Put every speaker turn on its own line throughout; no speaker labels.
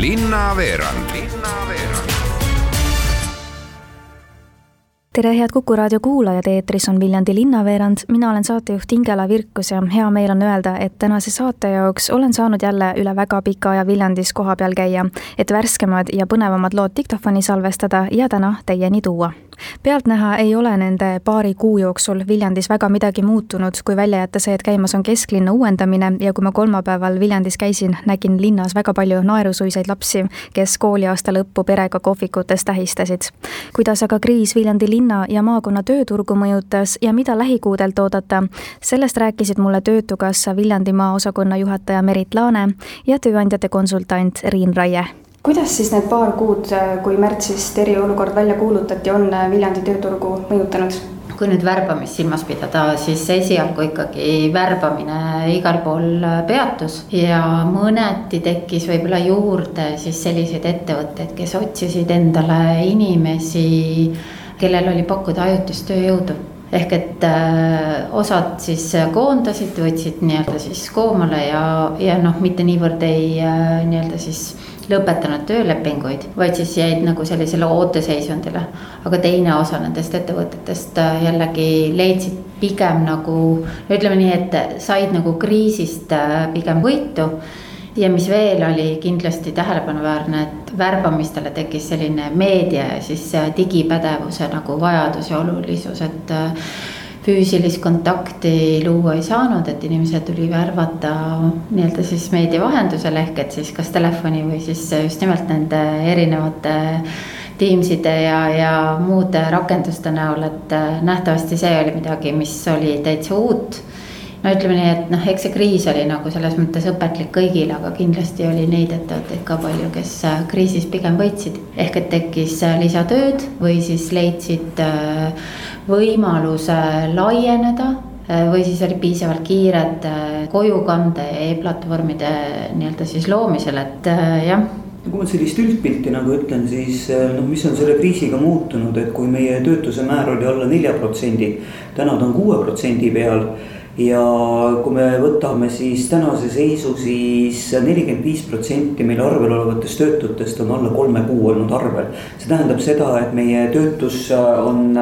linnaveerand
tere, head Kuku raadio kuulajad, eetris on Viljandi linnaveerand, mina olen saatejuht Ingela Virkus ja hea meel on öelda, et tänase saate jaoks olen saanud jälle üle väga pika aja Viljandis kohapeal käia, et värskemad ja põnevamad lood diktofoni salvestada ja täna teieni tuua pealtnäha ei ole nende paari kuu jooksul Viljandis väga midagi muutunud, kui välja jätta see, et käimas on kesklinna uuendamine ja kui ma kolmapäeval Viljandis käisin, nägin linnas väga palju naerusuiseid lapsi, kes kooliaasta lõppu perega kohvikutes tähistasid. kuidas aga kriis Viljandi linna ja maakonna tööturgu mõjutas ja mida lähikuudelt oodata, sellest rääkisid mulle Töötukassa Viljandimaa osakonna juhataja Merit Laane ja tööandjate konsultant Riin Raie kuidas siis need paar kuud, kui märtsist eriolukord välja kuulutati, on Viljandi tööturgu mõjutanud?
kui nüüd värbamist silmas pidada, siis esialgu ikkagi värbamine igal pool peatus ja mõneti tekkis võib-olla juurde siis selliseid ettevõtteid, kes otsisid endale inimesi, kellel oli pakkuda ajutist tööjõudu ehk et äh, osad siis koondasid, võtsid nii-öelda siis koomale ja, ja noh, mitte niivõrd ei äh, nii-öelda siis lõpetanud töölepinguid, vaid siis jäid nagu sellisele ooteseisundile. aga teine osa nendest ettevõtetest äh, jällegi leidsid pigem nagu, ütleme nii, et said nagu kriisist äh, pigem võitu ja mis veel oli kindlasti tähelepanuväärne, et värbamistele tekkis selline meedia ja siis äh, digipädevuse nagu vajadus ja olulisus, et füüsilist kontakti luua ei saanud, et inimesi tuli värvata nii-öelda siis meedia vahendusel ehk et siis kas telefoni või siis just nimelt nende erinevate Teamside ja, ja muude rakenduste näol, et äh, nähtavasti see oli midagi, mis oli täitsa uut no ütleme nii, et noh, eks see kriis oli nagu selles mõttes õpetlik kõigile, aga kindlasti oli neid ettevõtteid ka palju, kes äh, kriisis pigem võitsid. ehk et tekkis äh, lisatööd või siis leidsid võimaluse laieneda äh, või siis oli piisavalt kiired äh, kojukande ja e-platvormide nii-öelda siis loomisel, et äh, jah
kui ma sellist üldpilti nagu ütlen, siis noh, mis on selle kriisiga muutunud, et kui meie töötuse määr oli alla nelja protsendi, täna ta on kuue protsendi peal ja kui me võtame siis tänase seisu siis, siis nelikümmend viis protsenti meil arvel olevatest töötutest on alla kolme kuu olnud arvel. see tähendab seda, et meie töötus on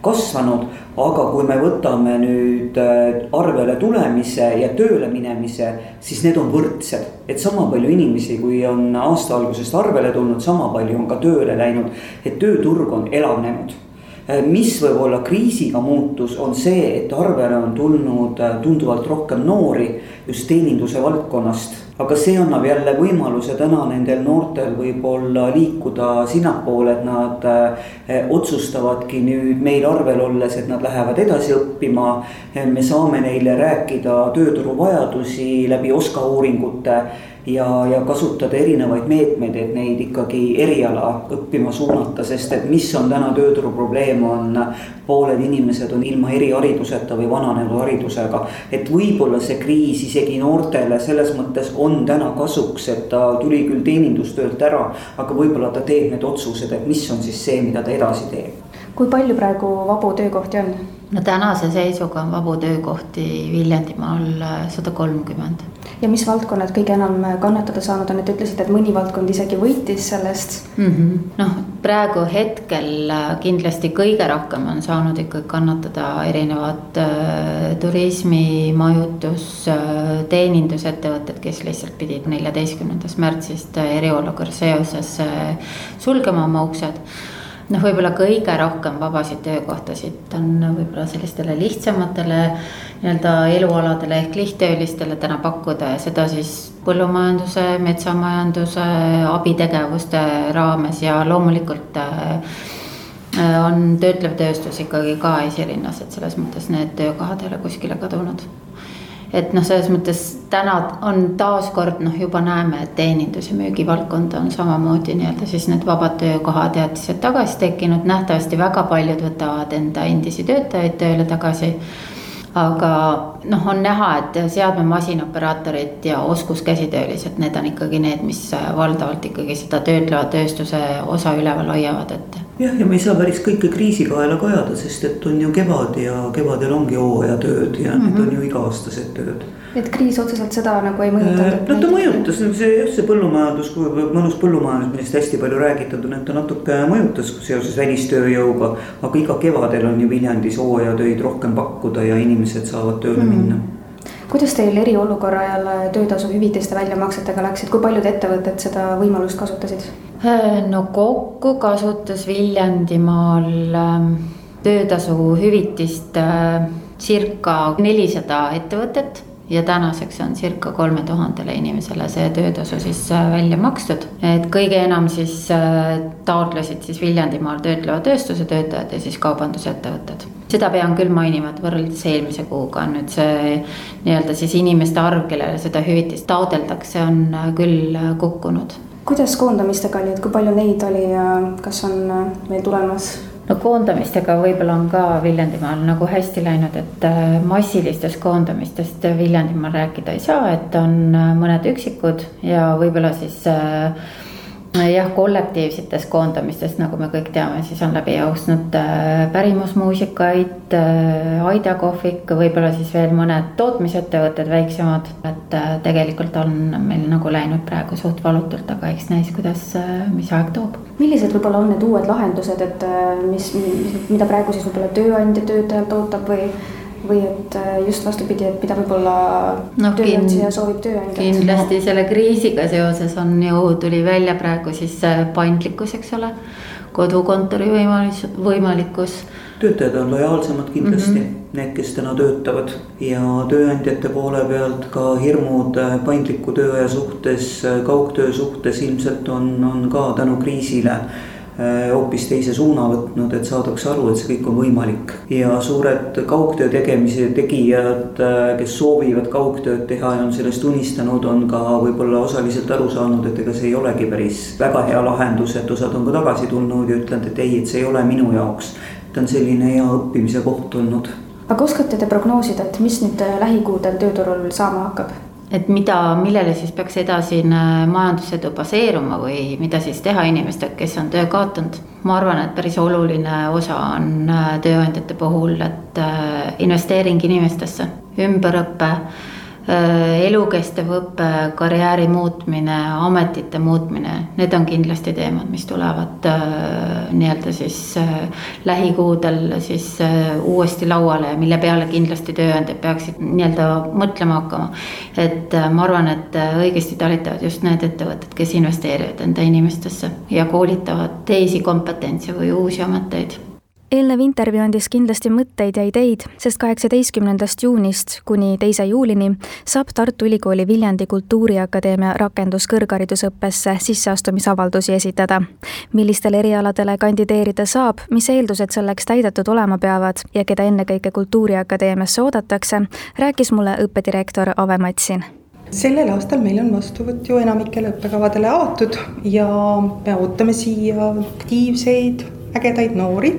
kasvanud, aga kui me võtame nüüd äh, arvele tulemise ja tööle minemise, siis need on võrdsed. et sama palju inimesi, kui on aasta algusest arvele tulnud, sama palju on ka tööle läinud, et tööturg on elavnenud Äh, mis võib-olla kriisiga muutus, on see, et arvele on tulnud äh, tunduvalt rohkem noori just teeninduse valdkonnast. aga see annab jälle võimaluse täna nendel noortel võib-olla liikuda sinnapoole, et nad äh, otsustavadki nüüd meil arvel olles, et nad lähevad edasi õppima. me saame neile rääkida tööturu vajadusi läbi OSKA uuringute ja, ja kasutada erinevaid meetmeid, et neid ikkagi eriala õppima suunata, sest et mis on täna tööturu probleem, on pooled inimesed on ilma erihariduseta või vananenud haridusega. et võib-olla see kriis isegi noortele selles mõttes on täna kasuks, et ta tuli küll teenindustöölt ära, aga võib-olla ta teeb need otsused, et mis on siis see, mida ta edasi teeb.
kui palju praegu vabu töökohti on?
No tänase seisuga on vabu töökohti Viljandimaal sada kolmkümmend
ja mis valdkonnad kõige enam kannatada saanud on, et te ütlesite, et mõni valdkond isegi võitis sellest
mm -hmm.? noh, praegu hetkel äh, kindlasti kõige rohkem on saanud ikkagi kannatada erinevad äh, turismi, majutus äh,, teenindusettevõtted, kes lihtsalt pidid neljateistkümnendast märtsist äh, eriolukorra seoses äh, sulgema oma uksed noh, võib-olla kõige rohkem vabasid töökohtasid on võib-olla sellistele lihtsamatele nii-öelda elualadele ehk lihttöölistele täna pakkuda ja seda siis põllumajanduse, metsamajanduse, abitegevuste raames ja loomulikult äh, on töötlev tööstus ikkagi ka esirinnas, et selles mõttes need töökohad ei ole kuskile kadunud et noh, selles mõttes täna on taaskord noh, juba näeme, et teenindus ja müügivaldkond on samamoodi nii-öelda siis need vabad töökohad ja lihtsalt tagasi tekkinud, nähtavasti väga paljud võtavad enda endisi töötajaid tööle tagasi aga noh, on näha, et seadme masinaoperaatorid ja oskuskäsitöölised, need on ikkagi need, mis valdavalt ikkagi seda töötleva tööstuse osa üleval hoiavad, et
jah, ja me ei saa päris kõike kriisikaela ka ajada, sest et on ju kevad ja kevadel ongi hooajatööd ja mm -hmm. need on ju iga-aastased tööd
et kriis otseselt seda nagu ei mõjutanud?
no ta mõjutas, see jah, see põllumajandus, mõnus põllumajandus, millest hästi palju räägitud on, et ta natuke mõjutas seoses välistööjõuga. aga iga kevadel on ju Viljandis hooajatöid rohkem pakkuda ja inimesed saavad tööle mm. minna
kuidas teil eriolukorra ajal töötasu hüvitiste väljamaksetega läks, et kui paljud ettevõtted seda võimalust kasutasid?
no kokku kasutas Viljandimaal ähm, töötasu hüvitist äh, circa nelisada ettevõtet ja tänaseks on circa kolme tuhandele inimesele see töötasu siis äh, välja makstud. et kõige enam siis äh, taotlesid siis Viljandimaal töötleva tööstuse töötajad ja siis kaubandusettevõtted. seda pean küll mainima, et võrreldes eelmise kuuga on nüüd see nii-öelda siis inimeste arv, kellele seda hüvitist taodeldakse, on äh, küll kukkunud.
kuidas koondamistega oli, et kui palju neid oli ja kas on veel tulemas
no koondamistega võib-olla on ka Viljandimaal nagu hästi läinud, et äh, massilistest koondamistest Viljandimaal rääkida ei saa, et on äh, mõned üksikud ja võib-olla siis äh, jah, kollektiivsetest koondamistest, nagu me kõik teame, siis on läbi jooksnud äh, pärimusmuusikaid, äh, Aida kohvik, võib-olla siis veel mõned tootmisettevõtted väiksemad. et äh, tegelikult on meil nagu läinud praegu suht valutult, aga eks näis, kuidas, mis aeg toob.
millised võib-olla on need uued lahendused, et mis, mida praegu siis võib-olla tööandja töötajalt ootab või või et äh, just vastupidi, et mida võib-olla no, tööandja soovib tööandjalt?
kindlasti selle kriisiga seoses on ju, tuli välja praegu siis paindlikkus, eks ole. kodukontori võimalus, võimalikkus.
töötajad on lojaalsemad kindlasti mm, -hmm. need, kes täna töötavad ja tööandjate poole pealt ka hirmud äh, paindliku tööaja suhtes, äh, kaugtöö suhtes ilmselt on, on ka tänu kriisile Äh, hoopis teise suuna võtnud, et saadakse aru, et see kõik on võimalik. ja suured kaugtöö tegemise tegijad, äh, kes soovivad kaugtööd teha ja on sellest unistanud, on ka võib-olla osaliselt aru saanud, et ega see ei olegi päris väga hea lahendus, et osad on ka tagasi tulnud ja ütlenud, et ei, et see ei ole minu jaoks. ta on selline hea õppimise koht olnud.
aga oskate te prognoosida, et mis nüüd lähikuudel tööturul saama hakkab?
Et mida, millele siis peaks edasine majandusedu baseeruma või mida siis teha inimestega, kes on töö kaotanud. ma arvan, et päris oluline osa on äh, tööandjate puhul, et äh, investeering inimestesse, ümberõpe Äh, elukestev õpe, karjääri muutmine, ametite muutmine, need on kindlasti teemad, mis tulevad äh, nii-öelda siis äh, lähikuudel siis uuesti lauale ja mille peale kindlasti tööandjad peaksid nii-öelda mõtlema hakkama. et ma arvan, et õigesti talitavad just need ettevõtted, kes investeerivad enda inimestesse ja koolitavad teisi kompetentse või uusi ameteid
eelnev intervjuu andis kindlasti mõtteid ja ideid, sest kaheksateistkümnendast juunist kuni teise juulini saab Tartu Ülikooli Viljandi Kultuuriakadeemia rakenduskõrgharidusõppesse sisseastumisavaldusi esitada. millistele erialadele kandideerida saab, mis eeldused selleks täidetud olema peavad ja keda ennekõike Kultuuriakadeemiasse oodatakse, rääkis mulle õppedirektor Ave Matsin
sellel aastal meil on vastuvõtt ju enamikele õppekavadele avatud ja me ootame siia aktiivseid, ägedaid noori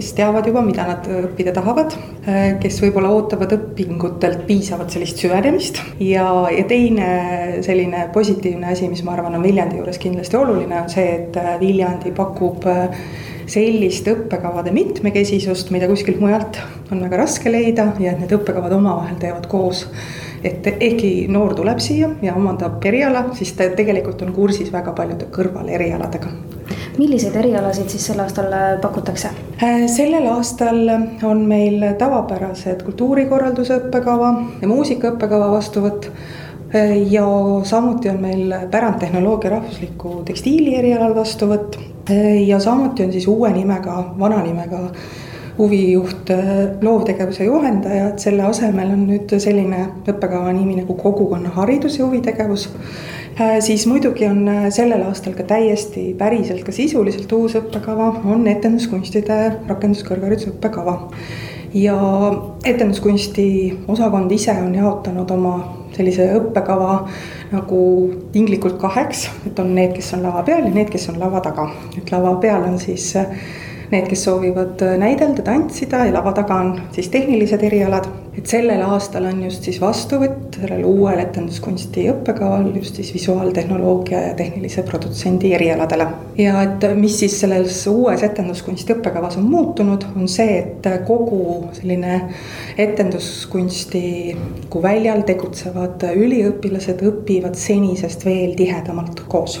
kes teavad juba, mida nad õppida tahavad, kes võib-olla ootavad õpingutelt piisavat sellist süvenemist. ja, ja teine selline positiivne asi, mis ma arvan, on Viljandi juures kindlasti oluline, on see, et Viljandi pakub sellist õppekavade mitmekesisust, mida kuskilt mujalt on väga raske leida ja et need õppekavad omavahel teevad koos et ehkki noor tuleb siia ja omandab eriala, siis ta tegelikult on kursis väga paljude kõrvalerialadega
milliseid erialasid siis sel aastal äh, pakutakse?
Äh, sellel aastal on meil tavapärased kultuurikorralduse õppekava ja muusikaõppekava vastuvõtt äh, ja samuti on meil pärandtehnoloogia rahvusliku tekstiili erialal vastuvõtt ja samuti on siis uue nimega, vana nimega huvijuht, loovtegevuse juhendaja, et selle asemel on nüüd selline õppekava nimi nagu kogukonnaharidus ja huvitegevus Äh, siis muidugi on äh, sellel aastal ka täiesti päriselt ka sisuliselt uus õppekava, on etenduskunstide rakenduskõrghariduse õppekava. ja etenduskunsti osakond ise on jaotanud oma sellise õppekava nagu tinglikult kaheks, et on need, kes on lava peal ja need, kes on lava taga. et lava peal on siis äh, need, kes soovivad näidelda, tantsida ja lava taga on siis tehnilised erialad. et sellel aastal on just siis vastuvõtt sellel uuel etenduskunsti õppekaval just siis visuaaltehnoloogia ja tehnilise produtsendi erialadele. ja et mis siis selles uues etenduskunsti õppekavas on muutunud, on see, et kogu selline etenduskunsti kui väljal tegutsevad üliõpilased õpivad senisest veel tihedamalt koos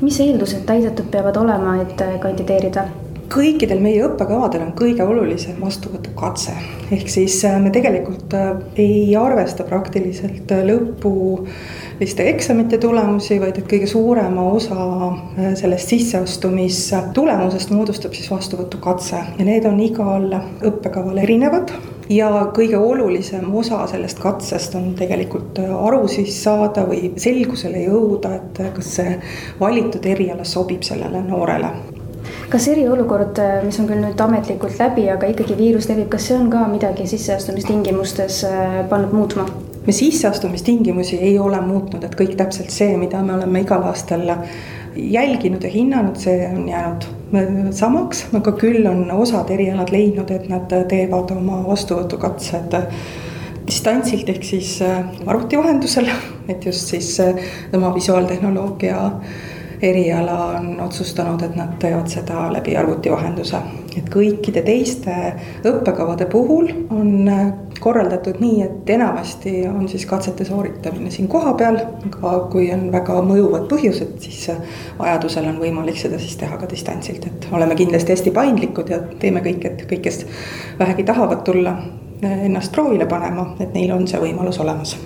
mis eeldused täidetud peavad olema, et äh, kandideerida?
Kõikidel meie õppekavadel on kõige olulisem vastuvõtukatse, ehk siis äh, me tegelikult äh, ei arvesta praktiliselt lõpuliste eksamite tulemusi, vaid et kõige suurema osa sellest sisseastumistulemusest moodustab siis vastuvõtukatse ja need on igal õppekaval erinevad. Ja kõige olulisem osa sellest katsest on tegelikult aru siis saada või selgusele jõuda, et kas see valitud eriala sobib sellele noorele
kas eriolukord, mis on küll nüüd ametlikult läbi, aga ikkagi viirus levib, kas see on ka midagi sisseastumistingimustes äh, pannud muutma?
me sisseastumistingimusi ei ole muutnud, et kõik täpselt see, mida me oleme igal aastal jälginud ja hinnanud, see on jäänud samaks, aga küll on osad erialad leidnud, et nad teevad oma vastuvõtukatsed distantsilt ehk siis äh, arvuti vahendusel, et just siis tema äh, visuaaltehnoloogia eriala on otsustanud, et nad teevad seda läbi arvuti vahenduse. et kõikide teiste õppekavade puhul on äh, korraldatud nii, et enamasti on siis katsete sooritamine siin kohapeal, aga kui on väga mõjuvad põhjused, siis vajadusel on võimalik seda siis teha ka distantsilt, et oleme kindlasti hästi paindlikud ja teeme kõik, et kõik, kes vähegi tahavad tulla ennast proovile panema, et neil on see võimalus olemas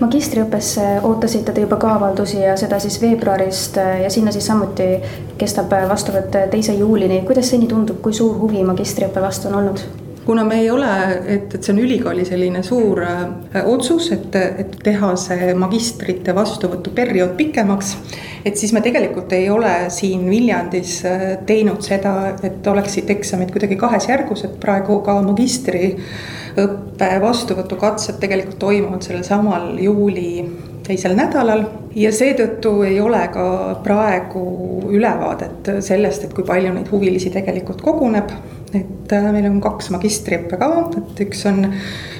magistriõppesse ootasite te juba ka avaldusi ja seda siis veebruarist ja sinna siis samuti kestab vastuvõtt teise juulini. kuidas seni tundub, kui suur huvi magistriõppe vastu on olnud?
kuna me ei ole, et, et see on ülikooli selline suur äh, otsus, et, et teha see magistrite vastuvõtuperiood pikemaks, et siis me tegelikult ei ole siin Viljandis äh, teinud seda, et oleksid eksamid kuidagi kahes järgus, et praegu ka magistriõppe vastuvõtukatsed tegelikult toimuvad sellel samal juuli teisel nädalal ja seetõttu ei ole ka praegu ülevaadet sellest, et kui palju neid huvilisi tegelikult koguneb. et äh, meil on kaks magistriõppekava, et üks on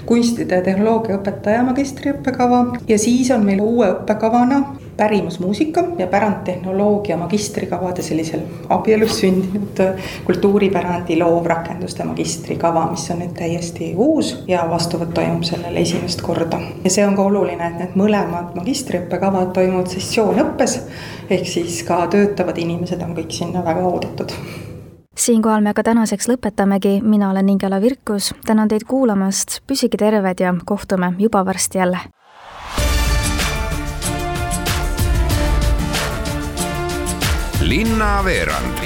kunstide ja tehnoloogia õpetaja magistriõppekava ja siis on meil uue õppekavana pärimusmuusika ja pärandtehnoloogia magistrikavade sellisel abielus sündinud kultuuripärandi loovrakenduste magistrikava, mis on nüüd täiesti uus ja vastuvõtt toimub sellele esimest korda. ja see on ka oluline, et need mõlemad magistriõppekavad toimuvad sessioonõppes ehk siis ka töötavad inimesed on kõik sinna väga oodatud.
Siinkohal me ka tänaseks lõpetamegi, mina olen Ingela Virkus, tänan teid kuulamast, püsige terved ja kohtume juba varsti jälle
linnaveerand